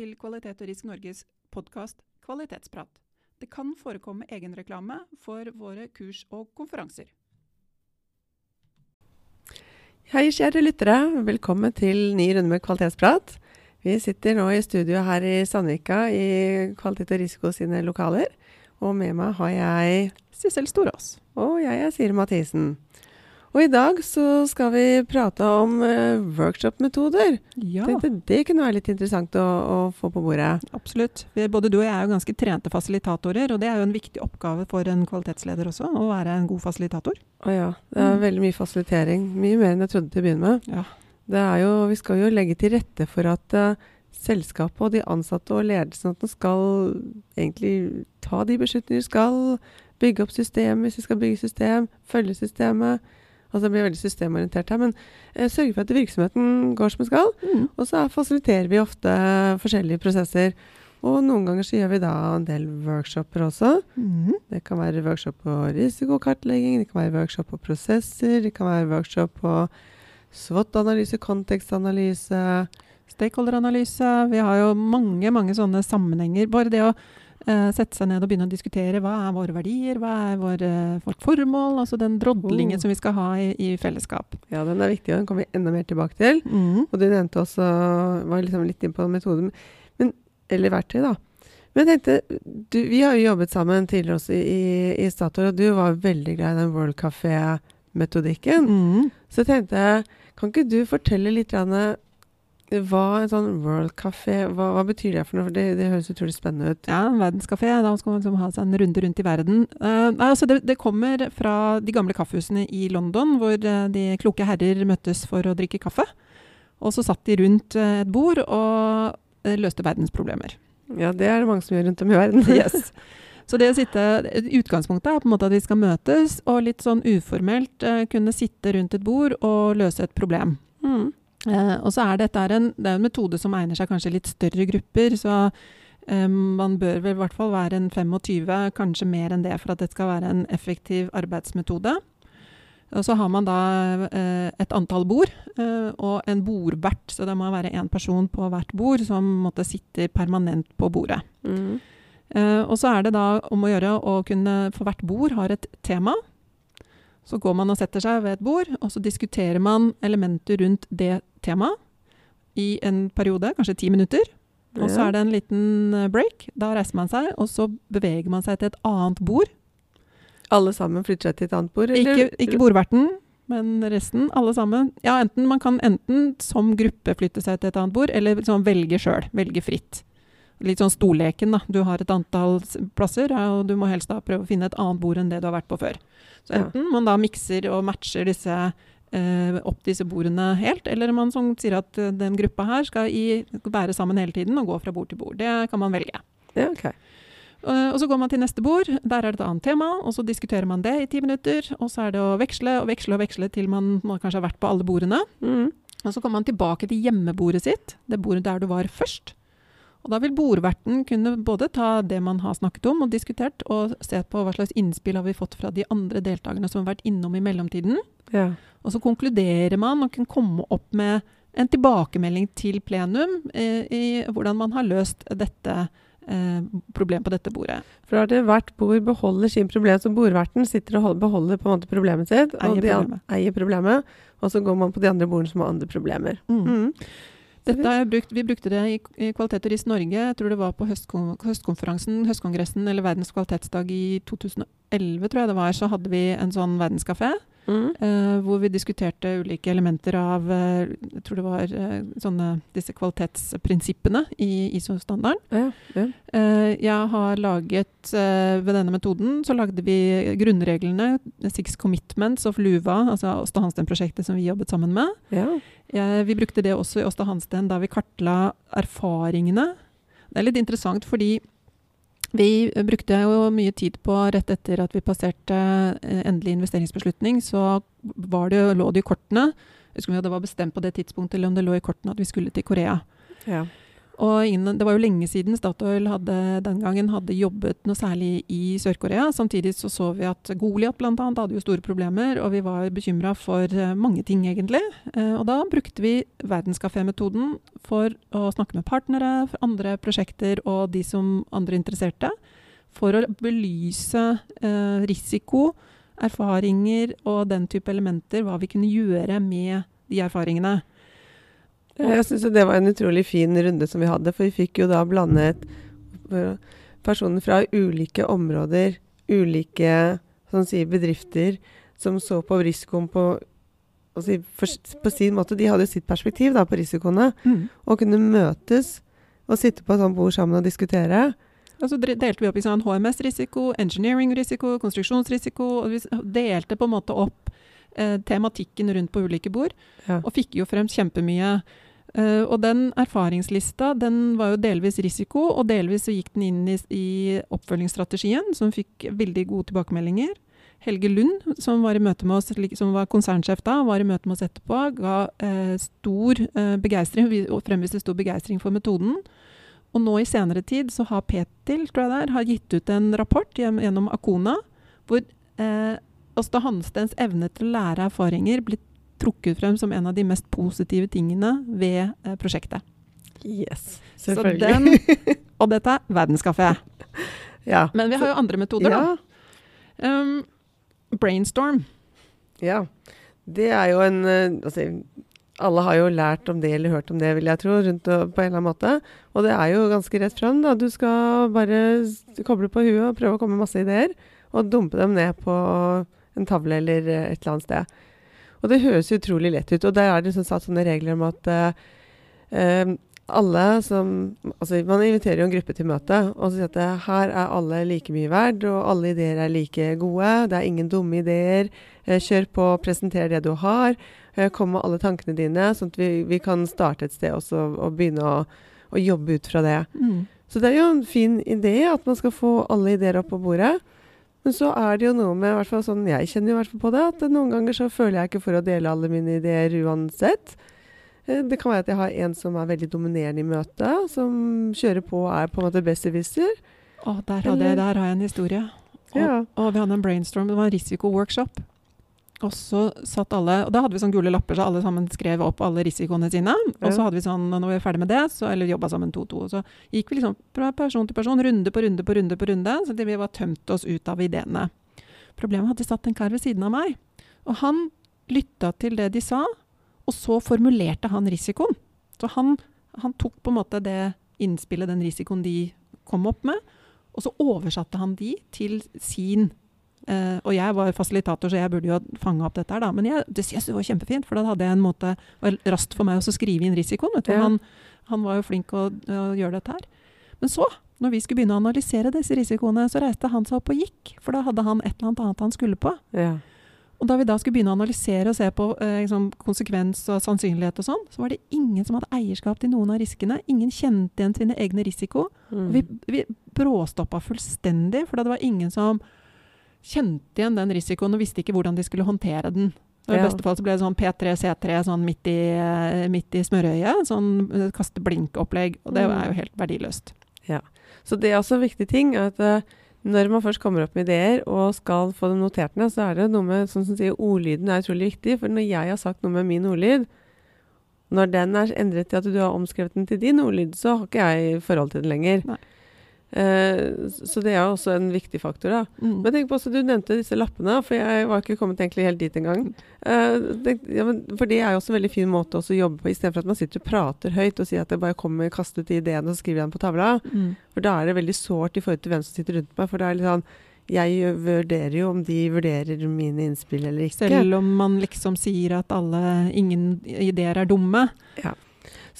Til Kvalitet og Risk Norges podkast Kvalitetsprat. Det kan forekomme egenreklame for våre kurs og konferanser. Hei, kjære lyttere. Velkommen til ny runde med kvalitetsprat. Vi sitter nå i studio her i Sandvika i Kvalitet og risiko sine lokaler. Og med meg har jeg Sissel Storås. Og jeg er Siri Mathisen. Og i dag så skal vi prate om uh, workshop-metoder. Ja, Tenkte det kunne være litt interessant å, å få på bordet. absolutt. Vi, både du og jeg er jo ganske trente fasilitatorer, og det er jo en viktig oppgave for en kvalitetsleder også, å være en god fasilitator. Å ja. Det er Mm. veldig mye fasilitering. Mye mer enn jeg trodde til å begynne med. Ja. Det er jo, vi skal jo legge til rette for at uh, selskapet og de ansatte og ledelsen at skal egentlig ta de beslutninger de skal. Bygge opp system hvis de skal bygge system. Følge systemet. Altså det blir veldig systemorientert her, men eh, sørge for at virksomheten går som den skal. Mm. Og så fasiliterer vi ofte forskjellige prosesser. Og noen ganger så gjør vi da en del workshoper også. Mm. Det kan være workshop på risikokartlegging, det kan være workshop på prosesser, det kan være workshop på SWOT-analyse, kontekstanalyse. Stakeholderanalyse. Vi har jo mange, mange sånne sammenhenger. Bare det å eh, sette seg ned og begynne å diskutere hva er våre verdier, hva er våre, folk formål, altså den drodlingen Oh. som vi skal ha i, i fellesskap. Ja, den er viktig, og den kommer vi enda mer tilbake til. Mm. Og du nevnte også, var liksom litt inn på metoden, men, eller verktøy da. Men jeg tenkte, du, vi har jo jobbet sammen tidligere også i, i, i Statoil, og du var veldig glad i den World Café-metodikken. Mm. Så jeg tenkte, kan ikke du fortelle litt eh, hva en sånn World Café, hva, hva betyr det for noe? Det, det høres utrolig spennende ut. Ja, en verdenskafé. Da skal man liksom ha seg en runde rundt i verden. Uh, altså det, det kommer fra de gamle kaffehusene i London, hvor eh, de kloke herrer møttes for å drikke kaffe. Og så satt de rundt eh, et bord og løste verdensproblemer. Ja, det er det mange som gjør rundt om i verden. Yes. Så det å sitte, Utgangspunktet er på en måte at vi skal møtes og litt sånn uformelt uh, kunne sitte rundt et bord og løse et problem. Mm. Eh, og så er dette en, det er en metode som egner seg kanskje litt større grupper. Så eh, man bør vel i hvert fall være en 25, kanskje mer enn det, for at det skal være en effektiv arbeidsmetode. Og så har man da eh, et antall bord og en bordvert, så det må være én person på hvert bord som måtte sitte permanent på bordet. Mm. Og så er det da om å gjøre å kunne For hvert bord har et tema. Så går man og setter seg ved et bord, og så diskuterer man elementer rundt det temaet i en periode, kanskje ti minutter. Og så er det en liten eh, break. Da reiser man seg, og så beveger man seg til et annet bord. Alle sammen flytter seg til et annet bord? Ikke, ikke bordverten, men resten. Alle sammen. Ja, enten, man kan enten som gruppe flytte seg til et annet bord, eller liksom velge sjøl. Velge fritt. Litt sånn stolleken, da. Du har et antall plasser, og du må helst da prøve å finne et annet bord enn det du har vært på før. Så enten man da mikser og matcher disse opp disse bordene helt, eller man som sier at eh, den gruppa her skal i, være sammen hele tiden og gå fra bord til bord. Det kan man velge. Ja, ok. Eh, og så går man til neste bord, der er det et annet tema, og så diskuterer man det i ti minutter. Og så er det å veksle og veksle og veksle til man, man kanskje har vært på alle bordene. Mm. Og så kommer man tilbake til hjemmebordet sitt, det bordet der du var først. Og da vil bordverten kunne både ta det man har snakket om og diskutert, og se på hva slags innspill har vi fått fra de andre deltakerne som har vært innom i mellomtiden. Ja. Og så konkluderer man og kan komme opp med en tilbakemelding til plenum eh, i hvordan man har løst dette eh, problemet på dette bordet. For da er det hvert bord beholder sin problem, så bordverten sitter og beholder på en måte problemet sitt, og de problemet. eier problemet, og så går man på de andre bordene som har andre problemer. Mm. Mm. Jeg brukt, vi brukte det i, i Kvalitet og RIS Norge. Jeg tror det var på høstkonferansen, høstkongressen eller Verdens kvalitetsdag i 2011, tror jeg det var. Så hadde vi en sånn verdenskafé Mm. Uh, hvor vi diskuterte ulike elementer av uh, Jeg tror det var uh, sånne disse kvalitetsprinsippene i ISO-standarden. Ja, ja. Jeg har laget Ved denne metoden så lagde vi grunnreglene, Six Commitments of LUVA, altså Åsta Hansten-prosjektet som vi jobbet sammen med. ja. Jeg, vi brukte det også i Åsta Hansten da vi kartla erfaringene. Det er litt interessant fordi vi brukte jo mye tid på rett etter at vi passerte eh, endelig investeringsbeslutning, så det, lå det i kortene. Jeg husker ikke om det var bestemt på det tidspunktet eller om det lå i kortene at vi skulle til Korea. ja. Og ingen, det var jo lenge siden Statoil hadde, den gangen hadde jobbet noe særlig i Sør-Korea. Samtidig så så vi at Goliat bl.a. hadde jo store problemer, og vi var bekymra for eh, mange ting, egentlig. Eh, og da brukte vi verdenskafé-metoden for å snakke med partnere, for andre prosjekter og de som andre interesserte, for å belyse eh, risiko, erfaringer og den type elementer, hva vi kunne gjøre med de erfaringene. Jeg syns det var en utrolig fin runde som vi hadde, for vi fikk jo da blandet personer fra ulike områder, ulike sånn si, bedrifter, som så på risikoen på, si, for, på sin måte. De hadde jo sitt perspektiv da, på risikoene, mm. og kunne møtes og sitte på et sånt bord sammen og diskutere. Og så delte vi opp i sånn HMS-risiko, engineering-risiko, konstruksjonsrisiko. og Vi delte på en måte opp eh, tematikken rundt på ulike bord, ja. og fikk jo frem kjempemye. Uh, og den erfaringslista den var jo delvis risiko, og delvis så gikk den inn i, i oppfølgingsstrategien, som fikk veldig gode tilbakemeldinger. Helge Lund, som var i møte med oss, som var konsernsjef da, var i møte med oss etterpå, ga uh, stor uh, begeistring, og fremviste stor begeistring for metoden. Og nå i senere tid så har Petil, tror jeg det er, har gitt ut en rapport gjennom Akona, hvor eh, Åsta Hanstens evne til å lære erfaringer blitt trukket frem som en av de mest positive tingene ved eh, prosjektet. Yes, selvfølgelig. Den, og dette er verdenskafé. ja. Men vi har jo andre metoder, ja. da. Um, brainstorm. Ja. Det er jo en altså, alle har jo lært om det eller hørt om det, vil jeg tro, rundt og, på en eller annen måte. Og det er jo ganske rett fram. Da. Du skal bare koble på huet og prøve å komme med masse ideer. Og dumpe dem ned på en tavle eller et eller annet sted. Og det høres utrolig lett ut. Og der er det liksom satt sånne regler om at uh, alle som Altså, man inviterer jo en gruppe til møte og sier at her er alle like mye verd, og alle ideer er like gode. Det er ingen dumme ideer. Uh, kjør på, presenter det du har. Uh, kom med alle tankene dine, sånn at vi, vi kan starte et sted også og begynne å, å jobbe ut fra det. Mm. Så det er jo en fin idé at man skal få alle ideer opp på bordet. Men så er det jo noe med, hvert fall sånn jeg kjenner i hvert fall på det, at noen ganger så føler jeg ikke for å dele alle mine ideer uansett. Eh, det kan være at jeg har en som er veldig dominerende i møtet, som kjører på og er på en måte besserwisser. Å, der, der har jeg en historie. Og, ja. og vi hadde en brainstorm, det var en risikoworkshop. Og så satt alle Og da hadde vi sånn gule lapper, så alle sammen skrev opp alle risikoene sine. Og så hadde vi sånn, når vi var ferdig med det, så, eller jobba sammen to-to, så gikk vi liksom fra person til person, runde på runde på runde på runde, så vi var tømt oss ut av ideene. Problemet hadde satt en kar ved siden av meg. Og han lytta til det de sa, og så formulerte han risikoen. Så han, han tok på en måte det innspillet, den risikoen de kom opp med, og så oversatte han de til sin Uh, og jeg var fasilitator, så jeg burde jo fange opp dette her, da. Men jeg, det, jeg det var kjempefint, for da hadde jeg en måte raskt for meg å skrive inn risikoen. Vet du. Ja. Han, han, var jo flink å, å, gjøre dette her. Men så, når vi skulle begynne å analysere disse risikoene, så reiste han seg opp og gikk. For da hadde han et eller annet annet han skulle på. Ja. Og da vi da skulle begynne å analysere og se på eh, liksom, konsekvens og sannsynlighet og sånn, så var det ingen som hadde eierskap til noen av riskene. Ingen kjente igjen sine egne risiko. Mm. Vi, vi bråstoppa fullstendig, for det var ingen som kjente igjen den risikoen og visste ikke hvordan de skulle håndtere den. Og I ja. beste fall så ble det sånn P3, C3 sånn midt i, midt i smørøyet. Sånn eh, kaste blink-opplegg. Og det mm. er jo helt verdiløst. Ja. Så det er også en viktig ting. at uh, når man først kommer opp med ideer og skal få dem notert ned, så er det noe med sånn som sier, ordlyden er utrolig viktig. For når jeg har sagt noe med min ordlyd, når den er endret til at du har omskrevet den til din ordlyd, så har ikke jeg forhold til den lenger. Nei. Uh, så det er også en viktig faktor. da. Mm. Men tenk på også, Du nevnte disse lappene, for jeg var ikke kommet egentlig helt dit engang. Uh, ja, for det er jo også en veldig fin måte å jobbe på, istedenfor at man sitter og prater høyt og sier at jeg bare kommer kaster ut ideen og så skriver jeg den på tavla. Mm. For da er det veldig sårt i forhold til hvem som sitter rundt meg. for det er litt sånn, jeg vurderer jo om de vurderer mine innspill eller ikke. Selv om man liksom sier at alle, ingen ideer er dumme. Ja.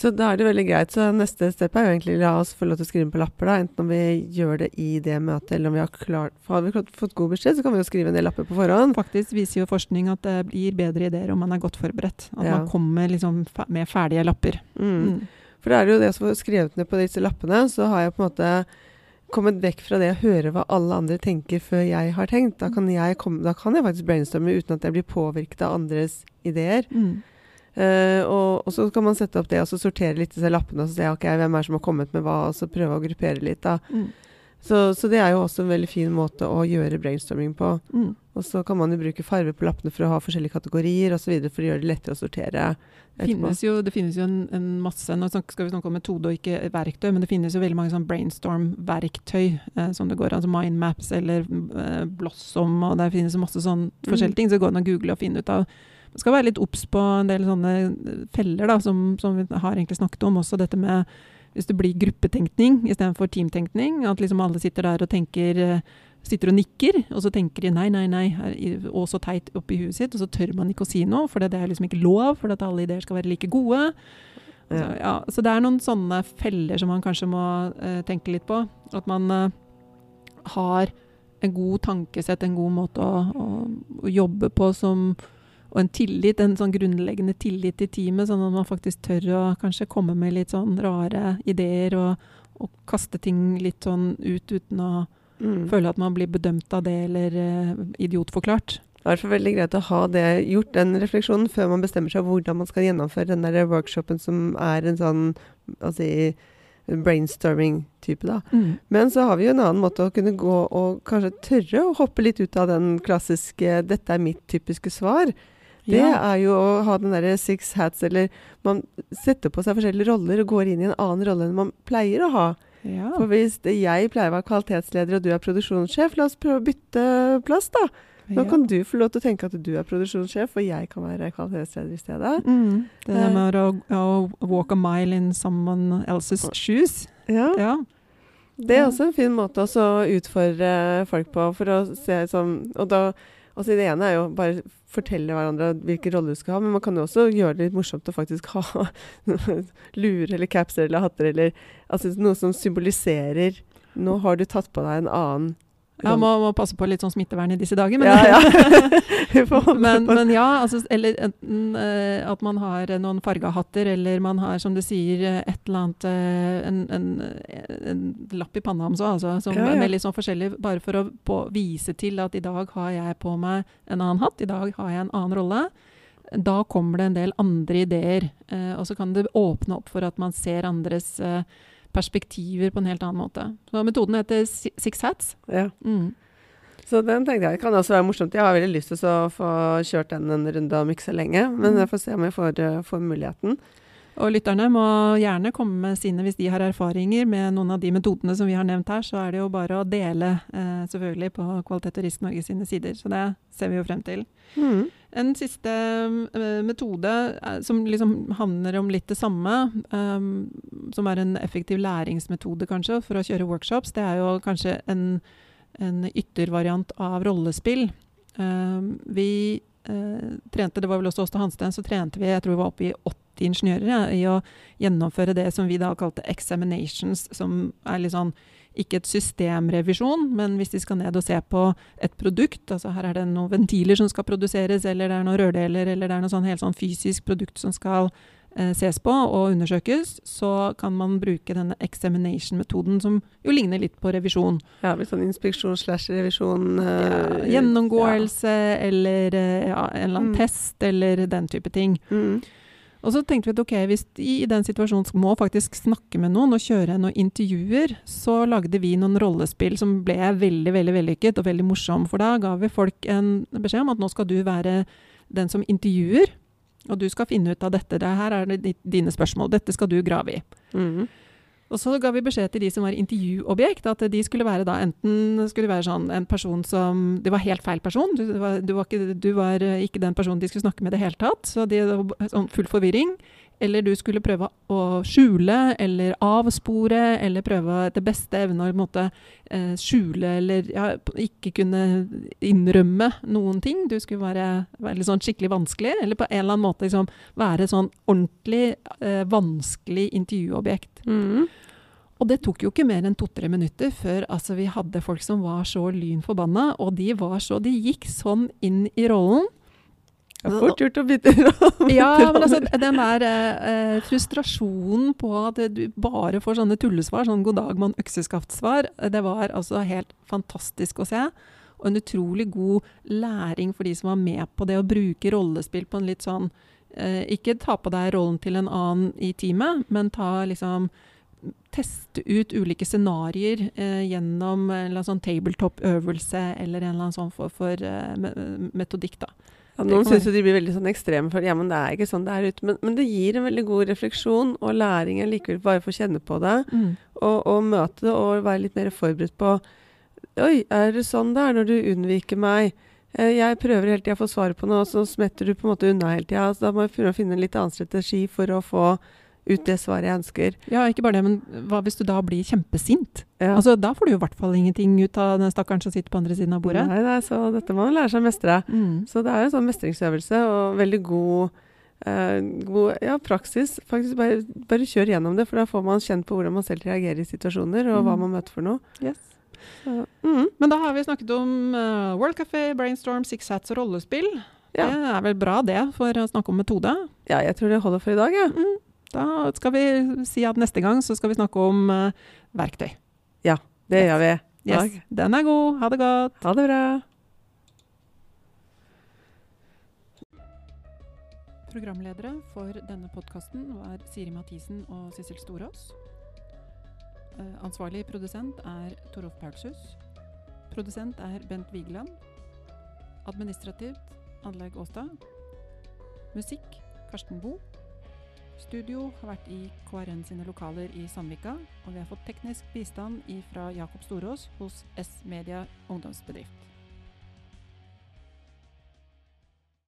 Så da er det veldig greit. Så neste step er jo egentlig la oss få lov til å skrive på lapper, da. Enten om vi gjør det i det møtet, eller om vi har klart Har vi fått god beskjed, så kan vi jo skrive en del lapper på forhånd. Faktisk viser jo forskning at det blir bedre ideer om man er godt forberedt. At ja. man kommer liksom med ferdige lapper. Mm. Mm. For det er jo det som er skrevet ned på disse lappene, så har jeg på en måte kommet vekk fra det å høre hva alle andre tenker før jeg har tenkt. Da kan jeg, komme, da kan jeg faktisk brainstorme uten at jeg blir påvirket av andres ideer. Mm. Eh, og, og, så kan man sette opp det og så sortere litt disse lappene og så se ok, hvem er som har kommet med hva, og så prøve å gruppere litt. da. Mm. Så, så, det er jo også en veldig fin måte å gjøre brainstorming på. Mm. Og så kan man jo bruke farver på lappene for å ha forskjellige kategorier osv. for å gjøre det lettere å sortere. Finnes jo, det finnes jo en, en, masse Nå skal vi snakke om metode og ikke verktøy, men det finnes jo veldig mange sånn brainstorm-verktøy eh, som det går altså Mindmaps eller eh, Blossom, og der finnes masse sånn forskjellige mm. ting. Så det går an å google og finne ut av man skal være litt obs på en del sånne feller da, som, som, vi har egentlig snakket om. Også dette med hvis det blir gruppetenkning istedenfor teamtenkning. At liksom alle sitter der og tenker eh, sitter og nikker, og så tenker de nei, nei, nei, og så teit oppi huet sitt, og så tør man ikke å si noe, for det er liksom ikke lov, for at alle ideer skal være like gode. Så, ja, så det er noen sånne feller som man kanskje må uh, tenke litt på. At man uh, har en god tankesett, en god måte å, å, å jobbe på som og en tillit, en sånn grunnleggende tillit til teamet, sånn at man faktisk tør å kanskje komme med litt sånn rare ideer og, og kaste ting litt sånn ut uten å mm. føle at man blir bedømt av det eller uh, idiotforklart. Det er derfor veldig greit å ha det, gjort den refleksjonen før man bestemmer seg hvordan man skal gjennomføre den der workshopen som er en sånn altså, brainstorming-type, da. Mm. Men så har vi jo en annen måte å kunne gå og kanskje tørre å hoppe litt ut av den klassiske 'dette er mitt typiske svar'. Det ja. er jo å ha den derre six hats, eller man setter på seg forskjellige roller og går inn i en annen rolle enn man pleier å ha. Ja. For hvis jeg pleier å være kvalitetsleder og du er produksjonssjef, la oss prøve å bytte plass, da. Nå kan du få lov til å tenke at du er produksjonssjef, og jeg kan være kvalitetsleder i stedet. Mm. Det der med å, å, walk a mile in someone else's shoes. Ja. ja. Det er også en fin måte å utfordre folk på. for å se som, og da, altså Det ene er jo bare fortelle hverandre hvilke roller du skal ha, men man kan jo også gjøre det litt morsomt å faktisk ha luer eller capser eller hatter eller altså noe som symboliserer Nå har du tatt på deg en annen ja, må, må, passe på litt sånn smittevern i disse dager. Men, ja, ja. men, men ja, altså, eller enten uh, at man har noen farga hatter, eller man har, som du sier, et eller annet uh, en, en, en, lapp i panna om så, altså, som ja, er litt sånn forskjellig, bare for å på, vise til at i dag har jeg på meg en annen hatt, i dag har jeg en annen rolle. Da kommer det en del andre ideer, uh, og så kan det åpne opp for at man ser andres uh, perspektiver på en helt annen måte. Så metoden heter Six Hats. Ja. Mm. Så den tenkte jeg kan også være morsomt. Jeg har veldig lyst til å få kjørt den en runde og mikse lenge, men mm. jeg får se om jeg får, uh, får muligheten. Og lytterne må gjerne komme med sine hvis de har erfaringer med noen av de metodene som vi har nevnt her. Så er det jo bare å dele eh, selvfølgelig på Kvalitet og Risk Norge sine sider. Så det ser vi jo frem til. Mm. En siste uh, metode uh, som liksom handler om litt det samme, um, som er en effektiv læringsmetode kanskje for å kjøre workshops, det er jo kanskje en, en yttervariant av rollespill. Vi trente, det var vel også Åsta Hansten, så trente vi jeg tror vi var oppe i 80 ingeniører ja, i å gjennomføre det som vi da kalte examinations, som er litt sånn ikke et systemrevisjon, men hvis de skal ned og se på et produkt, altså her er det noen ventiler som skal produseres, eller det er noen rørdeler, eller det er noe sånn helt sånn fysisk produkt som skal eh, ses på og undersøkes, så kan man bruke denne examination-metoden, som jo ligner litt på revisjon. Ja, litt sånn inspeksjon slash revisjon. Eh, ja, gjennomgåelse ja. eller eh, ja, en eller annen mm. test, eller den type ting. Mm. Og så tenkte vi at ok, hvis de i den situasjonen må faktisk snakke med noen og kjøre noen intervjuer, så lagde vi noen rollespill som ble veldig veldig vellykket og veldig morsom. For da ga vi folk en beskjed om at nå skal du være den som intervjuer, og du skal finne ut av dette. Det her er det dine spørsmål. Dette skal du grave i. Mm. Og så ga vi beskjed til de som var intervjuobjekt, at de skulle være da enten skulle være sånn en person som Det var helt feil person. Du var, du var, ikke, du var ikke, den personen de skulle snakke med i det hele tatt. Så det var sånn full forvirring. Eller du skulle prøve å skjule eller avspore, eller prøve etter beste evne å måte, eh, skjule eller ja, ikke kunne innrømme noen ting. Du skulle være, være sånn skikkelig vanskelig, eller på en eller annen måte liksom, være sånn ordentlig eh, vanskelig intervjuobjekt. Mm. Og det tok jo ikke mer enn to-tre minutter før altså, vi hadde folk som var så lynforbanna, og de var så De gikk sånn inn i rollen. Det er fort gjort å bytte råd. Ja, men altså, den der eh, frustrasjonen på at du bare får sånne tullesvar, sånn 'god dag, mann, økseskaft'-svar, det var altså helt fantastisk å se. Og en utrolig god læring for de som var med på det å bruke rollespill på en litt sånn eh, ikke ta på deg rollen til en annen i teamet, men ta liksom Teste ut ulike scenarioer eh, gjennom en eller annen sånn tabletop-øvelse eller en eller annen sånn form for eh, metodikk. da. Ja, noen syns jo de blir veldig sånn ekstreme, for ja, men det er ikke sånn det er ute. Men, men det gir en veldig god refleksjon og læring likevel bare for å kjenne på det. Mm. Og, og møte det og være litt mer forberedt på Oi, er det sånn det er når du unnviker meg? Eh, Jeg prøver hele tida å få svar på noe, og så smetter du på en måte unna hele tida. Så da må jeg prøve å finne en litt annen strategi for å få ut det svaret jeg ønsker. Ja, ikke bare det, men hva hvis du da blir kjempesint? Ja. Altså, Da får du jo i hvert fall ingenting ut av den stakkaren som sitter på andre siden av bordet. Nei, nei, så dette må man lære seg å mestre. Mm. Så det er jo en sånn mestringsøvelse og veldig god, eh, god ja, praksis. Faktisk bare, bare kjør gjennom det, for da får man kjent på hvordan man selv reagerer i situasjoner, og hva Mm. man møter for noe. Yes. Så, mm, Men da har vi snakket om uh, World Café, brainstorm, six hats og rollespill. ja. Det er vel bra det, for å snakke om metode. ja, jeg tror det holder for i dag, ja. Da skal vi si at neste gang så skal vi snakke om uh, verktøy. Det Yes. gjør vi. Yes. Den er god. Ha det godt. Ha det bra. Programledere for denne podkasten var Siri Mathisen og Sissel Storås. Eh, Ansvarlig produsent er Torolf Paulshus. Produsent er Bent Vigeland. Administrativt Anlegg Åstad. Musikk Karsten Boe. Studio har vært i KRN sine lokaler i Sandvika, og vi har fått teknisk bistand fra Jakob Storås hos S Media ungdomsbedrift.